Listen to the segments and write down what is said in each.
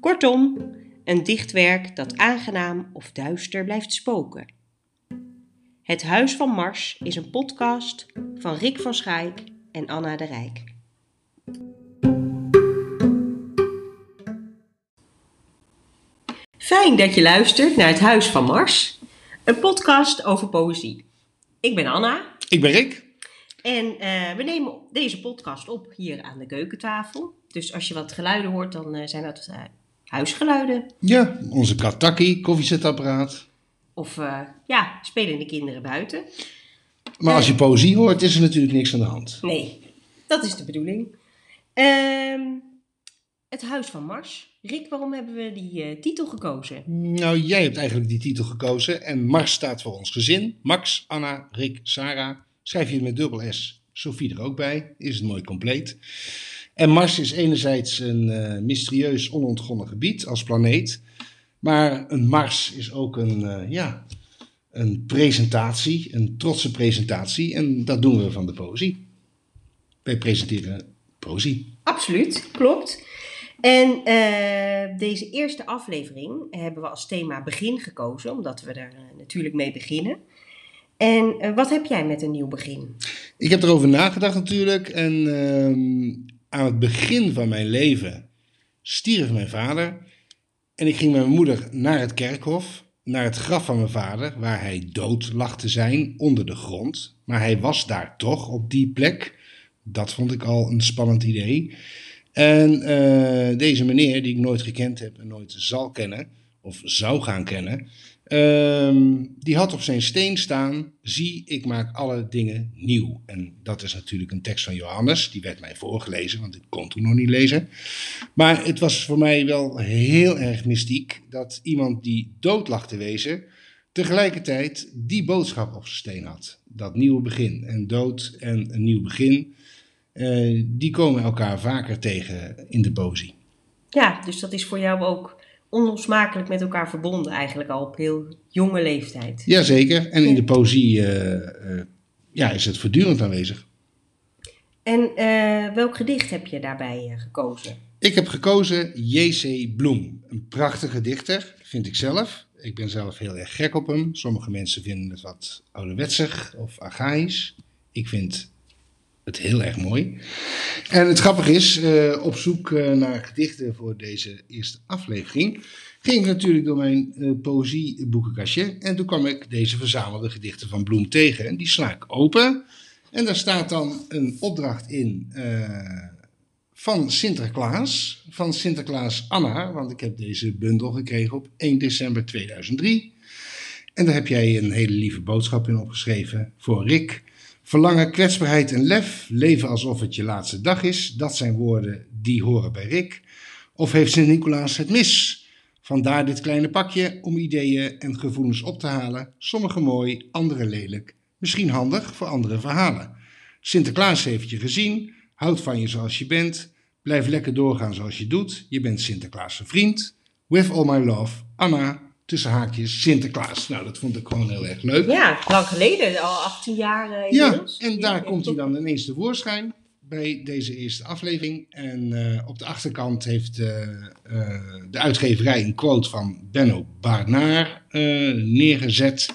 Kortom, een dichtwerk dat aangenaam of duister blijft spoken. Het Huis van Mars is een podcast van Rick van Schaik en Anna de Rijk. Fijn dat je luistert naar het Huis van Mars, een podcast over poëzie. Ik ben Anna Ik ben Rick. en eh, we nemen deze podcast op hier aan de keukentafel. Dus als je wat geluiden hoort, dan eh, zijn dat eh, huisgeluiden. Ja, onze Kataki, koffiezetapparaat. Of eh, ja, spelende kinderen buiten. Maar als je poëzie hoort, is er natuurlijk niks aan de hand. Nee, dat is de bedoeling. Ehm, het Huis van Mars. Rick, waarom hebben we die eh, titel gekozen? Nou, jij hebt eigenlijk die titel gekozen. En Mars staat voor ons gezin. Max, Anna, Rick, Sarah. Schrijf je met dubbel S. Sophie er ook bij. Is het mooi compleet. En Mars is enerzijds een eh, mysterieus onontgonnen gebied als planeet. Maar een Mars is ook een, eh, ja, een presentatie, een trotse presentatie. En dat doen we van de poëzie. Wij presenteren poëzie. Absoluut, klopt. En eh, deze eerste aflevering hebben we als thema begin gekozen, omdat we daar natuurlijk mee beginnen. En wat heb jij met een nieuw begin? Ik heb erover nagedacht natuurlijk. En ehm, aan het begin van mijn leven stierf mijn vader. En ik ging met mijn moeder naar het kerkhof, naar het graf van mijn vader, waar hij dood lag te zijn onder de grond. Maar hij was daar toch op die plek. Dat vond ik al een spannend idee. En eh, deze meneer, die ik nooit gekend heb en nooit zal kennen, of zou gaan kennen, ehm, die had op zijn steen staan: Zie, ik maak alle dingen nieuw. En dat is natuurlijk een tekst van Johannes, die werd mij voorgelezen, want ik kon toen nog niet lezen. Maar het was voor mij wel heel erg mystiek dat iemand die dood lag te wezen, tegelijkertijd die boodschap op zijn steen had. Dat nieuwe begin. En dood en een nieuw begin, eh, die komen elkaar vaker tegen in de poëzie. Ja, dus dat is voor jou ook onlosmakelijk met elkaar verbonden eigenlijk al op heel jonge leeftijd. Jazeker, en in de poëzie eh, eh, ja, is het voortdurend aanwezig. En eh, welk gedicht heb je daarbij gekozen? Ik heb gekozen J.C. Bloem, een prachtige dichter, vind ik zelf. Ik ben zelf heel erg gek op hem. Sommige mensen vinden het wat ouderwetsig of archaïs. Ik vind het heel erg mooi. En het grappige is, eh, op zoek eh, naar gedichten voor deze eerste aflevering, ging ik natuurlijk door mijn eh, poëzieboekenkastje. En toen kwam ik deze verzamelde gedichten van Bloem tegen. En die sla ik open. En daar staat dan een opdracht in van Sinterklaas, van Sinterklaas Anna, want ik heb deze bundel gekregen op 1 december 2003. En daar heb jij een hele lieve boodschap in opgeschreven voor Rick. Verlangen, kwetsbaarheid en lef, leven alsof het je laatste dag is, dat zijn woorden die horen bij Rick. Of heeft Sint-Nicolaas het mis? Vandaar dit kleine pakje om ideeën en gevoelens op te halen, sommige mooi, andere lelijk, misschien handig voor andere verhalen. Sinterklaas heeft je gezien, houdt van je zoals je bent, blijf lekker doorgaan zoals je doet, je bent Sinterklaas' vriend. With all my love, Anna, tussen haakjes, Sinterklaas. Nou, dat vond ik gewoon heel erg leuk. Ja, lang geleden, al 18 jaar eh, Ja, en daar komt hij dan ineens tevoorschijn bij deze eerste aflevering. En eh, op de achterkant heeft eh, de uitgeverij een quote van Benno Barnaar neergezet.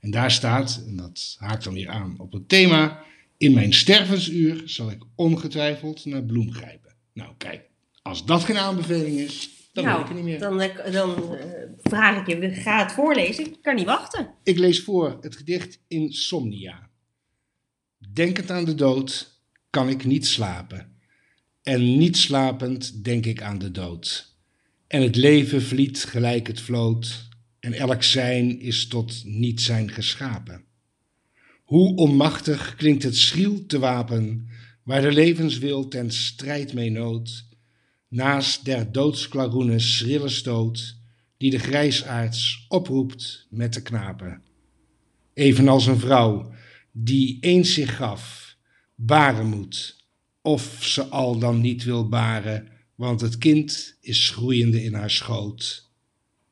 En daar staat, en dat haakt dan weer aan op het thema... In mijn stervensuur zal ik ongetwijfeld naar bloem grijpen. Nou, kijk, als dat geen aanbeveling is, dan weet ik het niet meer. Dan, eh, dan eh, vraag ik je, ga het voorlezen. Ik kan niet wachten. Ik lees voor het gedicht Insomnia. Denkend aan de dood kan ik niet slapen. En niet slapend denk ik aan de dood. En het leven vliet gelijk het vloot. En elk zijn is tot niet zijn geschapen. Hoe onmachtig klinkt het schriel te wapen, waar de levenswil ten strijd mee nood. Naast der doodsklaroenen schrille stoot, die de grijsaards oproept met de knapen. Evenals een vrouw die eens zich gaf, baren moet, of ze al dan niet wil baren, want het kind is groeiende in haar schoot.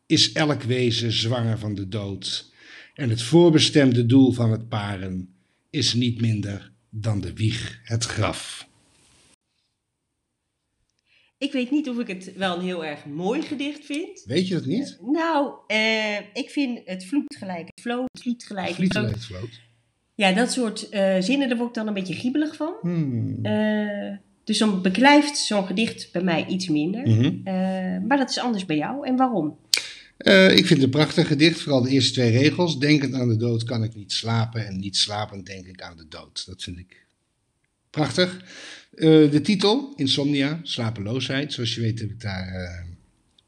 Is elk wezen zwanger van de dood, en het voorbestemde doel van het paren is niet minder dan de wieg het graf. Ik weet niet of ik het wel een heel erg mooi gedicht vind. Weet je dat niet? Nou, eh, ik vind het vloekt gelijk het vloot, het vliet gelijk het Vliet vloot. het vloot. Ja, dat soort eh, zinnen, daar word ik dan een beetje giebelig van. Hmm. Eh, dus dan beklijft zo'n gedicht bij mij iets minder. Mhm. Eh, maar dat is anders bij jou. En waarom? Eh, ik vind het een prachtig gedicht, vooral de eerste twee regels. Denkend aan de dood kan ik niet slapen en niet slapend denk ik aan de dood. Dat vind ik prachtig. Eh, de titel, Insomnia, slapeloosheid. Zoals je weet heb ik daar eh,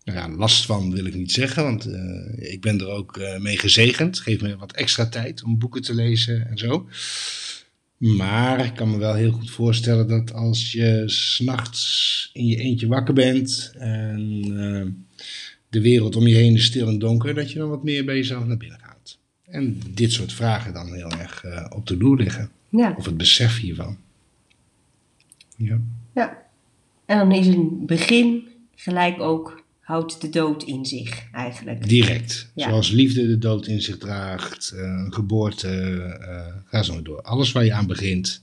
nou ja, last van, wil ik niet zeggen, want eh, ik ben er ook mee gezegend. Geeft me wat extra tijd om boeken te lezen en zo. Maar ik kan me wel heel goed voorstellen dat als je s'nachts in je eentje wakker bent en de wereld om je heen is stil en donker, dat je dan wat meer bij jezelf naar binnen gaat. En dit soort vragen dan heel erg op de loer liggen. Ja. Of het besef hiervan. Ja. ja. En dan is een begin gelijk ook houdt de dood in zich eigenlijk. Direct. Ja. Zoals liefde de dood in zich draagt, eh, een geboorte, eh, ga zo maar door. Alles waar je aan begint.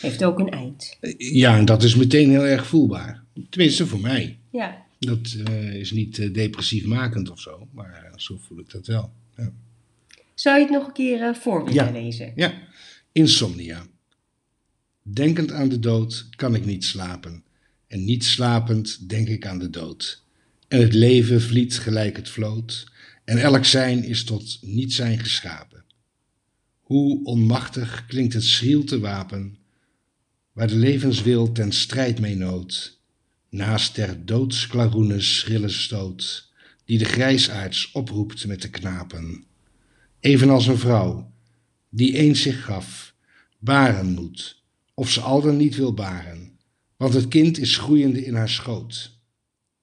Heeft ook een eind. Ja, en dat is meteen heel erg voelbaar. Tenminste voor mij. Ja. Dat eh, is niet depressief makend of zo, maar zo voel ik dat wel. Ja. Zou je het nog een keer voor willen Ja. lezen? Ja, insomnia. Denkend aan de dood kan ik niet slapen. En niet slapend denk ik aan de dood. En het leven vliet gelijk het vloot. En elk zijn is tot niet zijn geschapen. Hoe onmachtig klinkt het schriel te wapen, waar de levenswil ten strijd mee nood. Naast der doodsklaroenen schrille stoot, die de grijsaards oproept met de knapen. Evenals een vrouw, die eens zich gaf, baren moet, of ze al dan niet wil baren, want het kind is groeiende in haar schoot,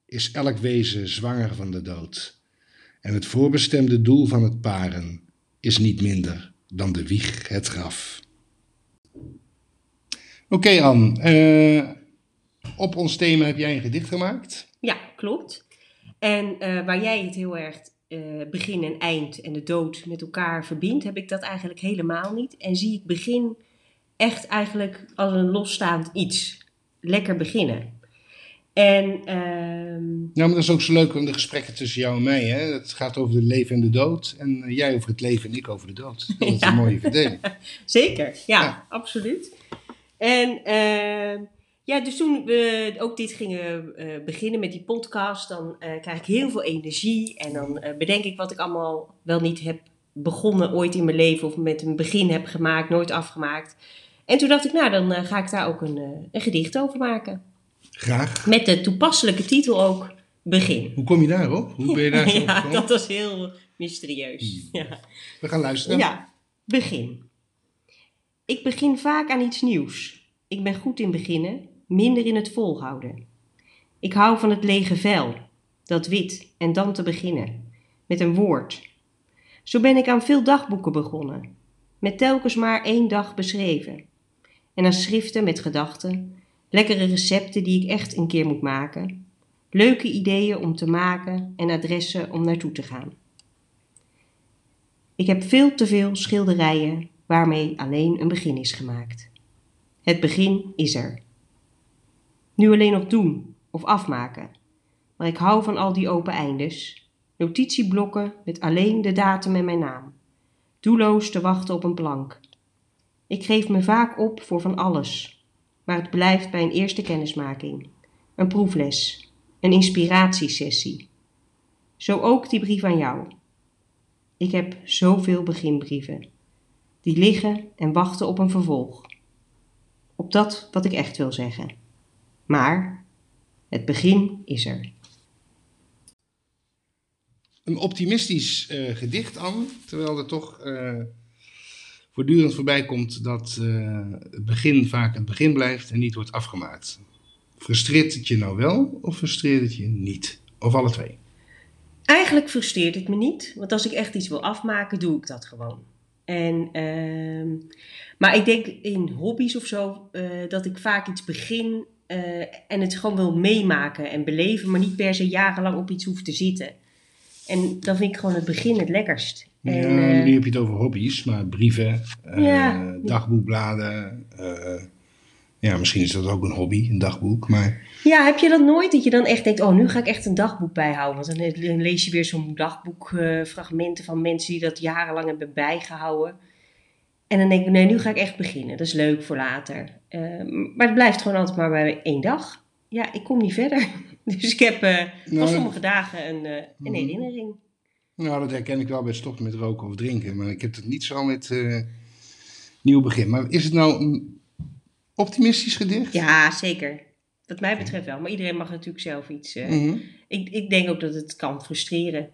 is elk wezen zwanger van de dood, en het voorbestemde doel van het paren is niet minder dan de wieg het graf. Oké, Anne, eh, op ons thema heb jij een gedicht gemaakt. Ja, klopt. En eh, waar jij het heel erg eh, begin en eind en de dood met elkaar verbindt, heb ik dat eigenlijk helemaal niet. En zie ik begin echt eigenlijk als een losstaand iets. Lekker beginnen. En ehm, Nou, maar dat is ook zo leuk om de gesprekken tussen jou en mij. Hè? Het gaat over het leven en de dood. En eh, jij over het leven en ik over de dood. Dat is Ja. een mooie verdeling. Zeker, ja, Ja. absoluut. En eh, ja, dus toen we ook dit gingen eh, beginnen met die podcast, dan eh, krijg ik heel veel energie. En dan bedenk ik wat ik allemaal wel niet heb begonnen ooit in mijn leven of met een begin heb gemaakt, nooit afgemaakt. En toen dacht ik, nou, dan eh, ga ik daar ook een, eh, een gedicht over maken. Graag. Met de toepasselijke titel ook, Begin. Hoe kom je daarop? Hoe ben je daar zo ja, dat was heel mysterieus. Ja. We gaan luisteren. Ja, begin. Ik begin vaak aan iets nieuws. Ik ben goed in beginnen, minder in het volhouden. Ik hou van het lege vel, dat wit, en dan te beginnen. Met een woord. Zo ben ik aan veel dagboeken begonnen. Met telkens maar één dag beschreven. En aan schriften met gedachten. Lekkere recepten die ik echt een keer moet maken. Leuke ideeën om te maken en adressen om naartoe te gaan. Ik heb veel te veel schilderijen waarmee alleen een begin is gemaakt. Het begin is er. Nu alleen nog doen of afmaken. Maar ik hou van al die open eindes. Notitieblokken met alleen de datum en mijn naam. Doelloos te wachten op een plank. Ik geef me vaak op voor van alles. Maar het blijft bij een eerste kennismaking. Een proefles. Een inspiratiesessie. Zo ook die brief aan jou. Ik heb zoveel beginbrieven. Die liggen en wachten op een vervolg. Op dat wat ik echt wil zeggen. Maar het begin is er. Een optimistisch eh, gedicht, Anne. Terwijl er toch eh, voortdurend voorbij komt dat eh, het begin vaak het begin blijft en niet wordt afgemaakt. Frustreert het je nou wel of frustreert het je niet? Of alle twee? Eigenlijk frustreert het me niet, want als ik echt iets wil afmaken, doe ik dat gewoon. En, ehm, maar ik denk in hobby's of zo eh, dat ik vaak iets begin eh, en het gewoon wil meemaken en beleven, maar niet per se jarenlang op iets hoef te zitten. En dan vind ik gewoon het begin het lekkerst. En, ja, eh, nu heb je het over hobby's, maar brieven, eh, Ja. dagboekbladen. eh, ja, misschien is dat ook een hobby, een dagboek. Maar Ja, heb je dat nooit? Dat je dan echt denkt, oh, nu ga ik echt een dagboek bijhouden. Want dan lees je weer zo'n dagboekfragmenten fragmenten van mensen die dat jarenlang hebben bijgehouden. En dan denk ik, nee, nu ga ik echt beginnen. Dat is leuk voor later. Eh, maar het blijft gewoon altijd maar bij één dag. Ja, ik kom niet verder. Dus ik heb eh van Nou, sommige dagen een, eh, een Mhm. herinnering. Nou, dat herken ik wel bij stoppen met roken of drinken. Maar ik heb het niet zo met eh, nieuw begin. Maar is het nou een optimistisch gedicht? Ja, zeker. Wat mij betreft wel. Maar iedereen mag natuurlijk zelf iets... eh, Mhm. Ik, ik denk ook dat het kan frustreren.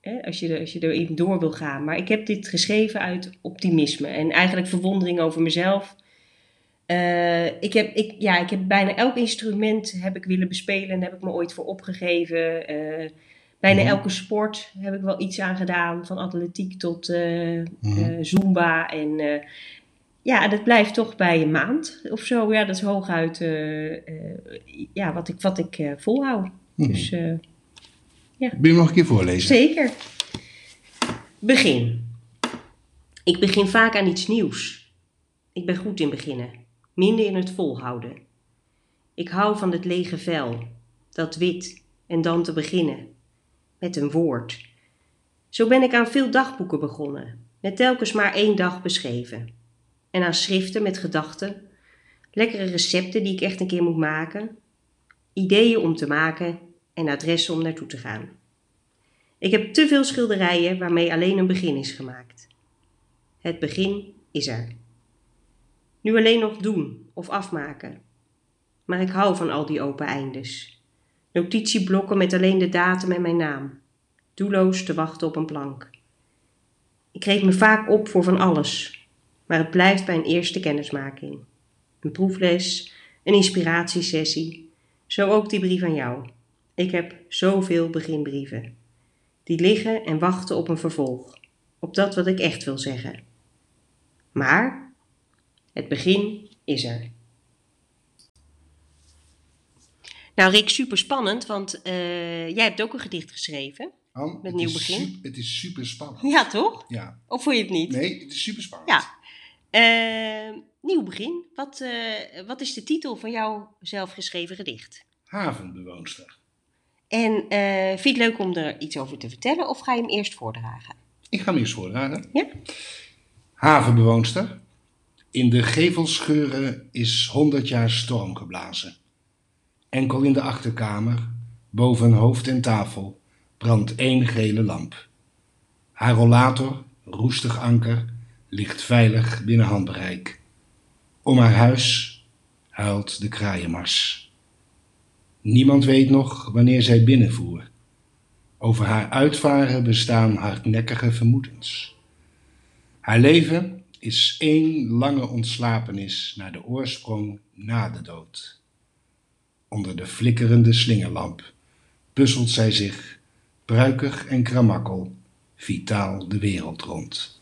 Hè, als, je er, als je er even door wil gaan. Maar ik heb dit geschreven uit optimisme. En eigenlijk verwondering over mezelf. Eh, ik, heb, ik, ja, ik heb bijna elk instrument heb ik willen bespelen. En heb ik me ooit voor opgegeven. Bijna Mhm. elke sport heb ik wel iets aan gedaan. Van atletiek tot eh, Mhm. eh, zumba. En eh, ja, dat blijft toch bij een maand of zo. Ja, dat is hooguit ja, wat ik, wat ik volhoud. Mhm. Dus eh, Wil je hem nog een keer voorlezen? zeker. Begin. Ik begin vaak aan iets nieuws. Ik ben goed in beginnen, minder in het volhouden. Ik hou van het lege vel, dat wit, en dan te beginnen. Met een woord. Zo ben ik aan veel dagboeken begonnen, met telkens maar één dag beschreven. En aan schriften met gedachten, lekkere recepten die ik echt een keer moet maken, ideeën om te maken en adressen om naartoe te gaan. Ik heb te veel schilderijen waarmee alleen een begin is gemaakt. Het begin is er. Nu alleen nog doen of afmaken. Maar ik hou van al die open eindes. Notitieblokken met alleen de datum en mijn naam. Doelloos te wachten op een plank. Ik geef me vaak op voor van alles, maar het blijft bij een eerste kennismaking. Een proefles, een inspiratiesessie, zo ook die brief aan jou. Ik heb zoveel beginbrieven. Die liggen en wachten op een vervolg, op dat wat ik echt wil zeggen. Maar het begin is er. Nou, Rick, super spannend, want eh, jij hebt ook een gedicht geschreven. Han, Met het nieuw is begin? het is super spannend. Ja, toch? Ja. Of vond je het niet? Nee, het is super spannend. Ja. Eh, nieuw begin. Wat, eh, wat is de titel van jouw zelfgeschreven gedicht? Havenbewoonster. En vind je het leuk om er iets over te vertellen of ga je hem eerst voordragen? Ik ga hem eerst voordragen. Ja? Havenbewoonster. In de gevelscheuren is honderd jaar storm geblazen. Enkel in de achterkamer, boven hoofd en tafel, brandt één gele lamp. Haar rollator, roestig anker, ligt veilig binnen handbereik. Om haar huis huilt de kraaienmars. Niemand weet nog wanneer zij binnenvoer. Over haar uitvaren bestaan hardnekkige vermoedens. Haar leven is één lange ontslapenis naar de oorsprong na de dood. Onder de flikkerende slingerlamp puzzelt zij zich, pruikig en kramakkel, vitaal de wereld rond.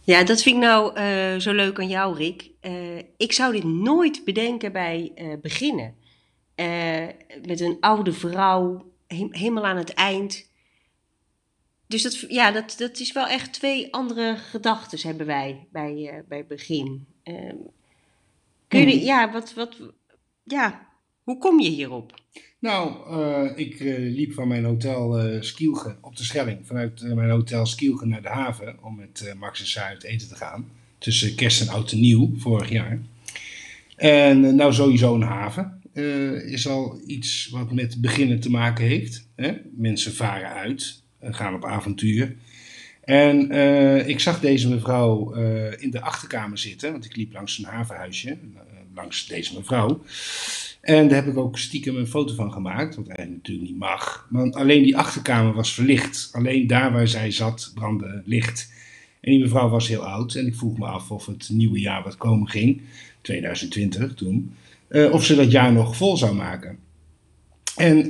Ja, dat vind ik nou eh, zo leuk aan jou, Rick. Eh, ik zou dit nooit bedenken bij eh, beginnen. Met een oude vrouw, he- helemaal aan het eind. Dus dat, ja, dat, dat is wel echt twee andere gedachten hebben wij bij, bij begin. Kun je, Mhm. ja, wat, wat, ja, hoe kom je hierop? Nou, eh, ik eh, liep van mijn hotel Skielge op de Schelling, vanuit mijn hotel Skielge naar de haven om met Max en Saar uit eten te gaan. Tussen kerst en oud en nieuw, vorig jaar. En nou sowieso een haven is al iets wat met beginnen te maken heeft. Hè? Mensen varen uit, gaan op avontuur. En eh, ik zag deze mevrouw eh, in de achterkamer zitten, want ik liep langs een havenhuisje, eh, langs deze mevrouw. En daar heb ik ook stiekem een foto van gemaakt, wat eigenlijk natuurlijk niet mag. Maar alleen die achterkamer was verlicht. Alleen daar waar zij zat brandde licht. En die mevrouw was heel oud en ik vroeg me af of het nieuwe jaar wat komen ging, 2020 toen, of ze dat jaar nog vol zou maken. En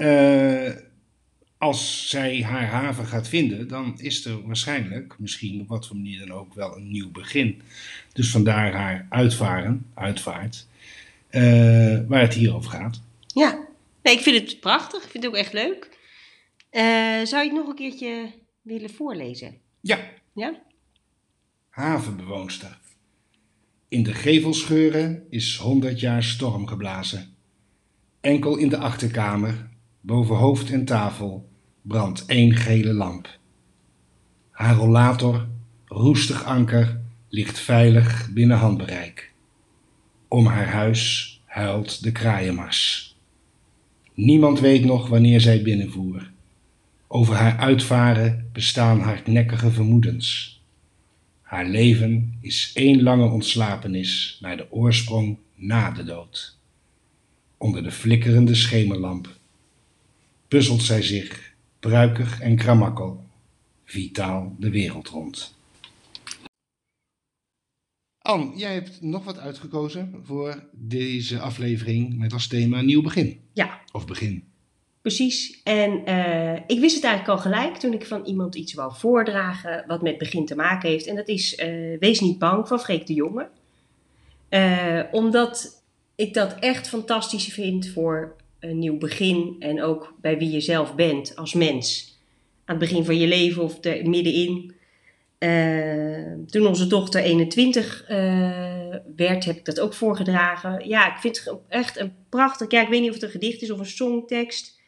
als zij haar haven gaat vinden, dan is er waarschijnlijk, misschien op wat voor manier dan ook, wel een nieuw begin. Dus vandaar haar uitvaren, uitvaart, eh, waar het hier over gaat. Ja, nee, ik vind het prachtig. Ik vind het ook echt leuk. Eh, zou je het nog een keertje willen voorlezen? Ja, Ja? havenbewoonster. In de gevelscheuren is honderd jaar storm geblazen. Enkel in de achterkamer, boven hoofd en tafel, brandt één gele lamp. Haar rollator, roestig anker, ligt veilig binnen handbereik. Om haar huis huilt de kraaienmars. Niemand weet nog wanneer zij binnenvoer. Over haar uitvaren bestaan hardnekkige vermoedens. Haar leven is één lange ontslapenis naar de oorsprong na de dood. Onder de flikkerende schemerlamp puzzelt zij zich, pruikig en kramakkel, vitaal de wereld rond. Anne, jij hebt nog wat uitgekozen voor deze aflevering met als thema nieuw begin. Ja, Of begin. precies. En eh, ik wist het eigenlijk al gelijk toen ik van iemand iets wou voordragen wat met begin te maken heeft. En dat is eh, Wees niet bang van Freek de Jonge. Eh, omdat ik dat echt fantastisch vind voor een nieuw begin en ook bij wie je zelf bent als mens. Aan het begin van je leven of er middenin. Eh, toen onze dochter 21 eh, werd, heb ik dat ook voorgedragen. Ja, ik vind het echt een prachtig. Ja, ik weet niet of het een gedicht is of een songtekst.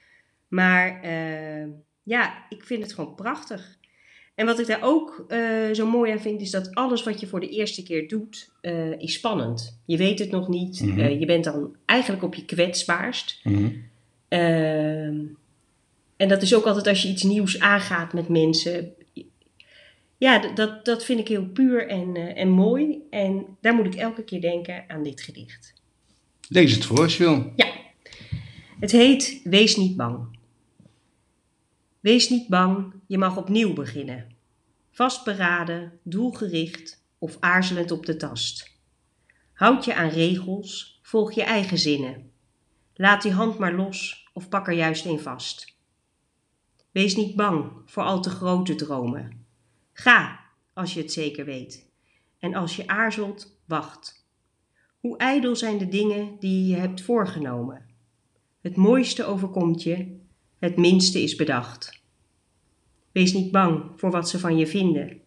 Maar eh, ja, ik vind het gewoon prachtig. En wat ik daar ook eh, zo mooi aan vind, is dat alles wat je voor de eerste keer doet, eh, is spannend. Je weet het nog niet. Mhm. Eh, je bent dan eigenlijk op je kwetsbaarst. Mhm. Ehm, en dat is ook altijd als je iets nieuws aangaat met mensen. Ja, dat, dat vind ik heel puur en, en mooi. En daar moet ik elke keer denken aan dit gedicht. Lees het voor als je wil. Ja, het heet Wees niet bang. Wees niet bang, je mag opnieuw beginnen. Vastberaden, doelgericht of aarzelend op de tast. Houd je aan regels, volg je eigen zinnen. Laat die hand maar los of pak er juist een vast. Wees niet bang voor al te grote dromen. Ga, als je het zeker weet. En als je aarzelt, wacht. Hoe ijdel zijn de dingen die je hebt voorgenomen? Het mooiste overkomt je, het minste is bedacht. Wees niet bang voor wat ze van je vinden.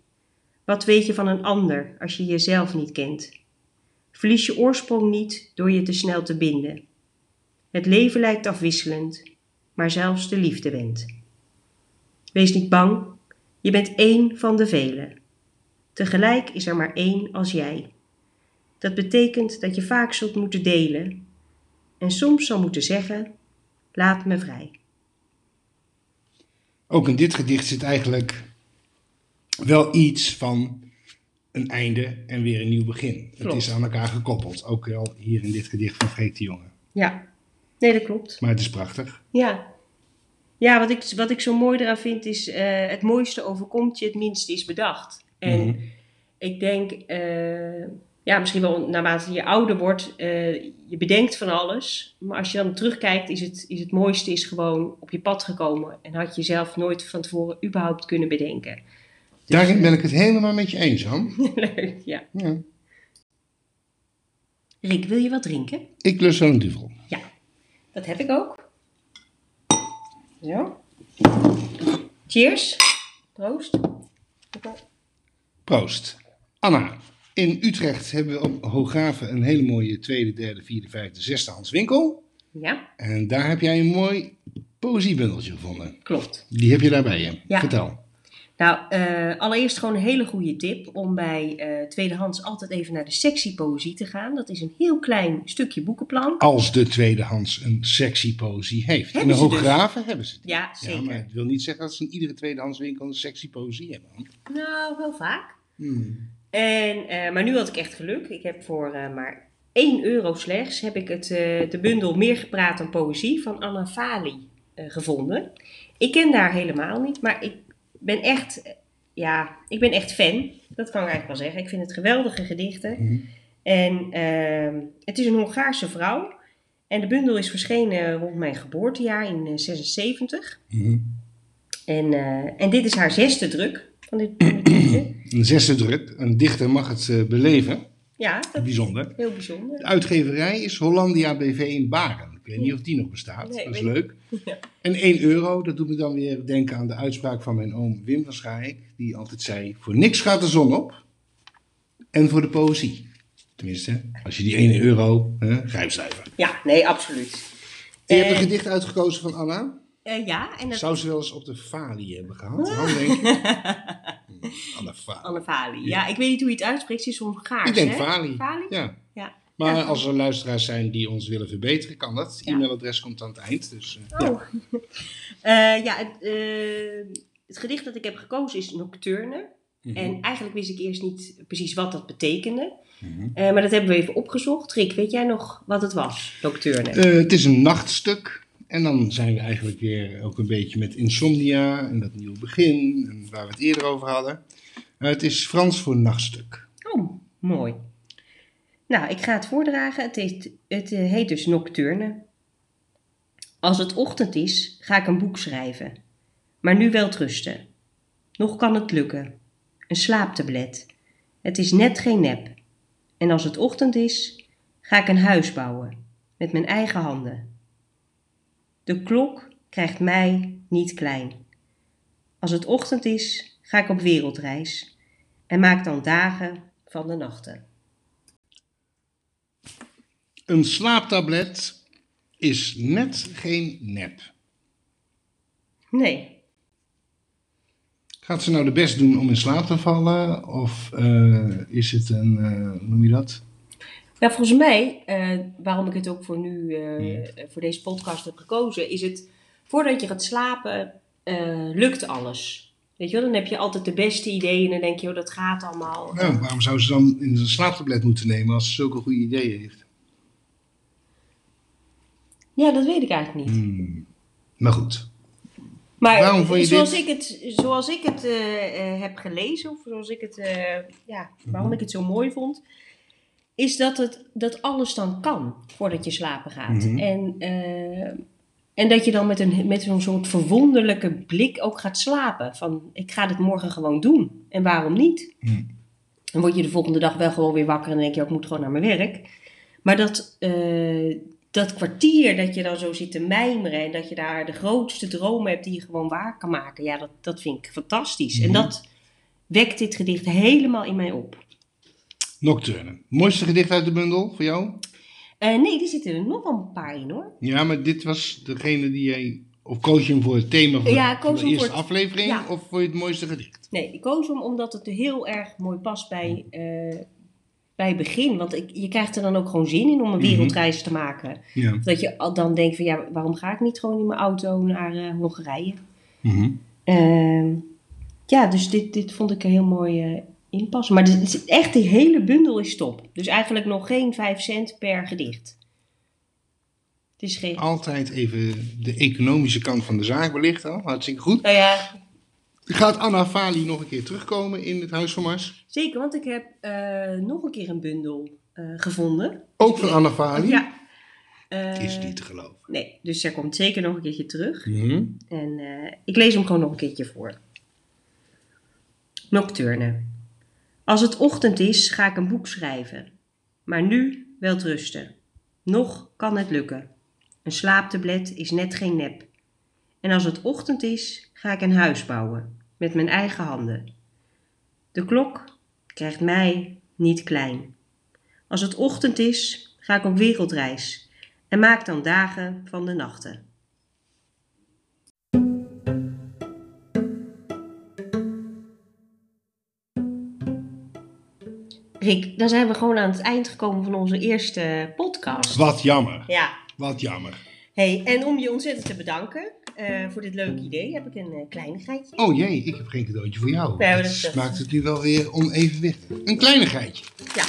Wat weet je van een ander als je jezelf niet kent? Verlies je oorsprong niet door je te snel te binden. Het leven lijkt afwisselend, maar zelfs de liefde wendt. Wees niet bang, je bent één van de velen. Tegelijk is er maar één als jij. Dat betekent dat je vaak zult moeten delen en soms zal moeten zeggen: laat me vrij. Ook in dit gedicht zit eigenlijk wel iets van een einde en weer een nieuw begin. Het is aan elkaar gekoppeld, ook al hier in dit gedicht van Freek de Jonge. Ja, nee, dat klopt. Maar het is prachtig. Ja, ja wat, ik, wat ik zo mooi eraan vind is: eh, het mooiste overkomt je, het minste is bedacht. En Mhm. ik denk, eh, ja, misschien wel naarmate je ouder wordt, eh, je bedenkt van alles. Maar als je dan terugkijkt, is het, is het mooiste is gewoon op je pad gekomen. En had je zelf nooit van tevoren überhaupt kunnen bedenken. Daarin ben ik het helemaal met je eens, Han. Leuk, ja. Ja. Rick, wil je wat drinken? Ik lust wel een duvel. Ja, dat heb ik ook. Zo. Cheers. Proost. Proost. Anna, in Utrecht hebben we op Hoograven een hele mooie tweede, derde, vierde, vijfde, zesdehands winkel. Ja, En daar heb jij een mooi poëziebundeltje gevonden. klopt. Die heb je daar bij je. Ja. Vertel. Nou, eh, allereerst gewoon een hele goede tip om bij eh, tweedehands altijd even naar de sectie poëzie te gaan. Dat is een heel klein stukje boekenplan. Als de tweedehands een sexy poëzie heeft. Hebben in ze de dus. Hooggraven hebben ze het. Ja, Ja, zeker. maar het wil niet zeggen dat ze in iedere tweedehands winkel een sexy poëzie hebben. Nou, wel vaak. Hmm. En, eh, maar nu had ik echt geluk. Ik heb voor eh, maar 1 euro slechts heb ik het, eh, de bundel Meer gepraat dan poëzie van Anna Fali gevonden. Ik ken haar helemaal niet, maar ik ben echt ja, ik ben echt fan. Dat kan ik eigenlijk wel zeggen. Ik vind het geweldige gedichten. Mhm. En ehm, het is een Hongaarse vrouw. En de bundel is verschenen rond mijn geboortejaar in eh, 76. Mhm. En, en dit is haar zesde druk van dit. Een zesde druk. Een dichter mag het eh, beleven. Ja, dat is Bijzonder. heel bijzonder. De uitgeverij is Hollandia BV in Baren. Ik weet niet of die nog bestaat. Nee, dat is leuk. Ja. En 1 euro, dat doet me dan weer denken aan de uitspraak van mijn oom Wim van Schaik. Die altijd zei, voor niks gaat de zon op. En voor de poëzie. Tenminste, als je die 1 euro, hè. Ja, nee, absoluut. Je hebt een gedicht uitgekozen van Anna. Eh, ja, en dat Zou ze wel eens op de falie hebben gehad? Dan denk ik. Hmm. Anne Fali. Ja, ik weet niet hoe je het uitspreekt. Ze is Hongaars, Ik denk? Falie. Fali? Ja. Ja. Maar Ja. als er luisteraars zijn die ons willen verbeteren, kan dat. Het Ja. e-mailadres komt aan het eind. Dus, eh, ja. Oh. Eh, ja, het, het gedicht dat ik heb gekozen is Nocturne. Mhm. En eigenlijk wist ik eerst niet precies wat dat betekende. Mhm. Maar dat hebben we even opgezocht. Rick, weet jij nog wat het was, Nocturne? Het is een nachtstuk. En dan zijn we eigenlijk weer ook een beetje met insomnia en dat nieuwe begin, en waar we het eerder over hadden. Eh, het is Frans voor nachtstuk. Oh, mooi. Nou, ik ga het voordragen. Het heet, het eh, heet dus Nocturne. Als het ochtend is, ga ik een boek schrijven. Maar nu wel rusten. Nog kan het lukken. Een slaaptablet. Het is net geen nep. En als het ochtend is, ga ik een huis bouwen. Met mijn eigen handen. De klok krijgt mij niet klein. Als het ochtend is, ga ik op wereldreis. En maak dan dagen van de nachten. Een slaaptablet is net geen nep. Nee. Gaat ze nou de best doen om in slaap te vallen? Of eh, is het een, eh, hoe noem je dat? Nou, volgens mij, eh, waarom ik het ook voor nu, eh, voor deze podcast heb gekozen, is het voordat je gaat slapen, eh, lukt alles. Weet je wel, dan heb je altijd de beste ideeën en dan denk je, oh, dat gaat allemaal. Nou, waarom zou ze dan in een slaaptablet moeten nemen als ze zulke goede ideeën heeft? Ja, dat weet ik eigenlijk niet. Hmm. Maar goed. Maar Waarom vond je zoals, dit? Ik het, zoals ik het heb gelezen, of zoals ik het, ja, waarom Mhm. ik het zo mooi vond, is dat, het, dat alles dan kan voordat je slapen gaat. Mhm. En, eh, en dat je dan met, een, met zo'n soort verwonderlijke blik ook gaat slapen. Van, ik ga dit morgen gewoon doen. En waarom niet? Mhm. Dan word je de volgende dag wel gewoon weer wakker en denk je, ook, ik moet gewoon naar mijn werk. Maar dat, eh, dat kwartier dat je dan zo zit te mijmeren en dat je daar de grootste dromen hebt die je gewoon waar kan maken, ja, dat, dat vind ik fantastisch. En Mhm. dat wekt dit gedicht helemaal in mij op. Nocturne. Mooiste gedicht uit de bundel voor jou? Eh, nee, er zitten er nog wel een paar in hoor. Ja, maar dit was degene die jij... Of koos je hem voor het thema van, Ja, de eerste het- aflevering? ja. Of voor je het mooiste gedicht? Nee, ik koos hem omdat het heel erg mooi past bij, eh, bij het begin. Want ik, je krijgt er dan ook gewoon zin in om een Mhm. wereldreis te maken. Ja. Dat je al dan denkt van ja, waarom ga ik niet gewoon in mijn auto naar eh, Hongarije? Mhm. Ehm, ja, dus dit, dit vond ik er heel mooi eh, in passen. Maar dit is echt, die hele bundel is top. Dus eigenlijk nog geen 5 cent per gedicht. Het is geen... Altijd even de economische kant van de zaak belichten. Hartstikke goed. Nou ja, Gaat Anna Fali nog een keer terugkomen in het Huis van Mars? zeker, want ik heb eh, nog een keer een bundel eh, gevonden. Ook van Anna Fali? Ja. Eh, Is niet te geloven. Nee, dus zij komt zeker nog een keertje terug. Mhm. En eh, ik lees hem gewoon nog een keertje voor. Nocturne. Als het ochtend is, ga ik een boek schrijven. Maar nu wel rusten. Nog kan het lukken. Een slaaptablet is net geen nep. En als het ochtend is, ga ik een huis bouwen. Met mijn eigen handen. De klok krijgt mij niet klein. Als het ochtend is, ga ik op wereldreis. En maak dan dagen van de nachten. Rick, dan zijn we gewoon aan het eind gekomen van onze eerste podcast. Wat jammer. Ja, Wat jammer. hey, en om je ontzettend te bedanken eh, voor dit leuke idee, heb ik een eh, kleinigheidje. Oh jee, ik heb geen cadeautje voor jou. Nee, dat- maakt het nu wel weer onevenwichtig. Een kleinigheidje. Ja.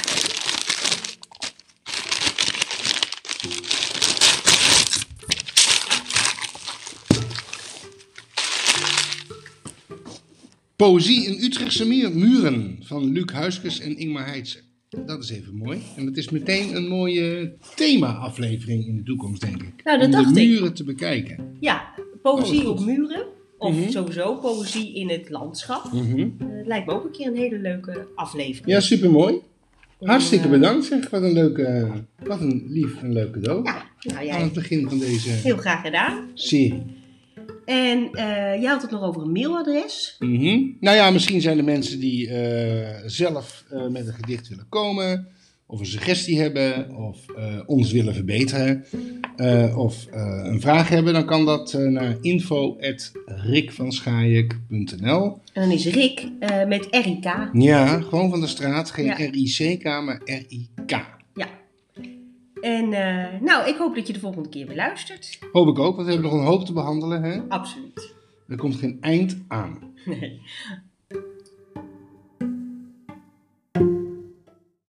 Poëzie in Utrechtse Muren van Luc Huiskes en Ingmar Heitse. Dat is even mooi. En het is meteen een mooie thema-aflevering in de toekomst, denk ik. Nou, dat Om dacht de ik. muren te bekijken. Ja, poëzie Oh, op muren. Of Mhm. sowieso poëzie in het landschap. Mhm. Eh, lijkt me ook een keer een hele leuke aflevering. Ja, supermooi. Hartstikke Eh, bedankt zeg. Wat een leuke, wat een lief en leuk cadeau. Ja, nou Aan jij het begin van deze heel graag gedaan. serie. En eh jij had het nog over een mailadres. Mhm. Nou ja, misschien zijn er mensen die eh, zelf eh, met een gedicht willen komen, of een suggestie hebben, of ons willen verbeteren, of een vraag hebben. Dan kan dat naar info.rikvanschaaiek.nl. En dan is Rick met RIK. Ja, gewoon van de straat. Geen Ja. R-I-C-K, maar R-I-K. En eh, nou, ik hoop dat je de volgende keer weer luistert. Hoop ik ook, want we hebben nog een hoop te behandelen. Hè? Absoluut. Er komt geen eind aan. Nee.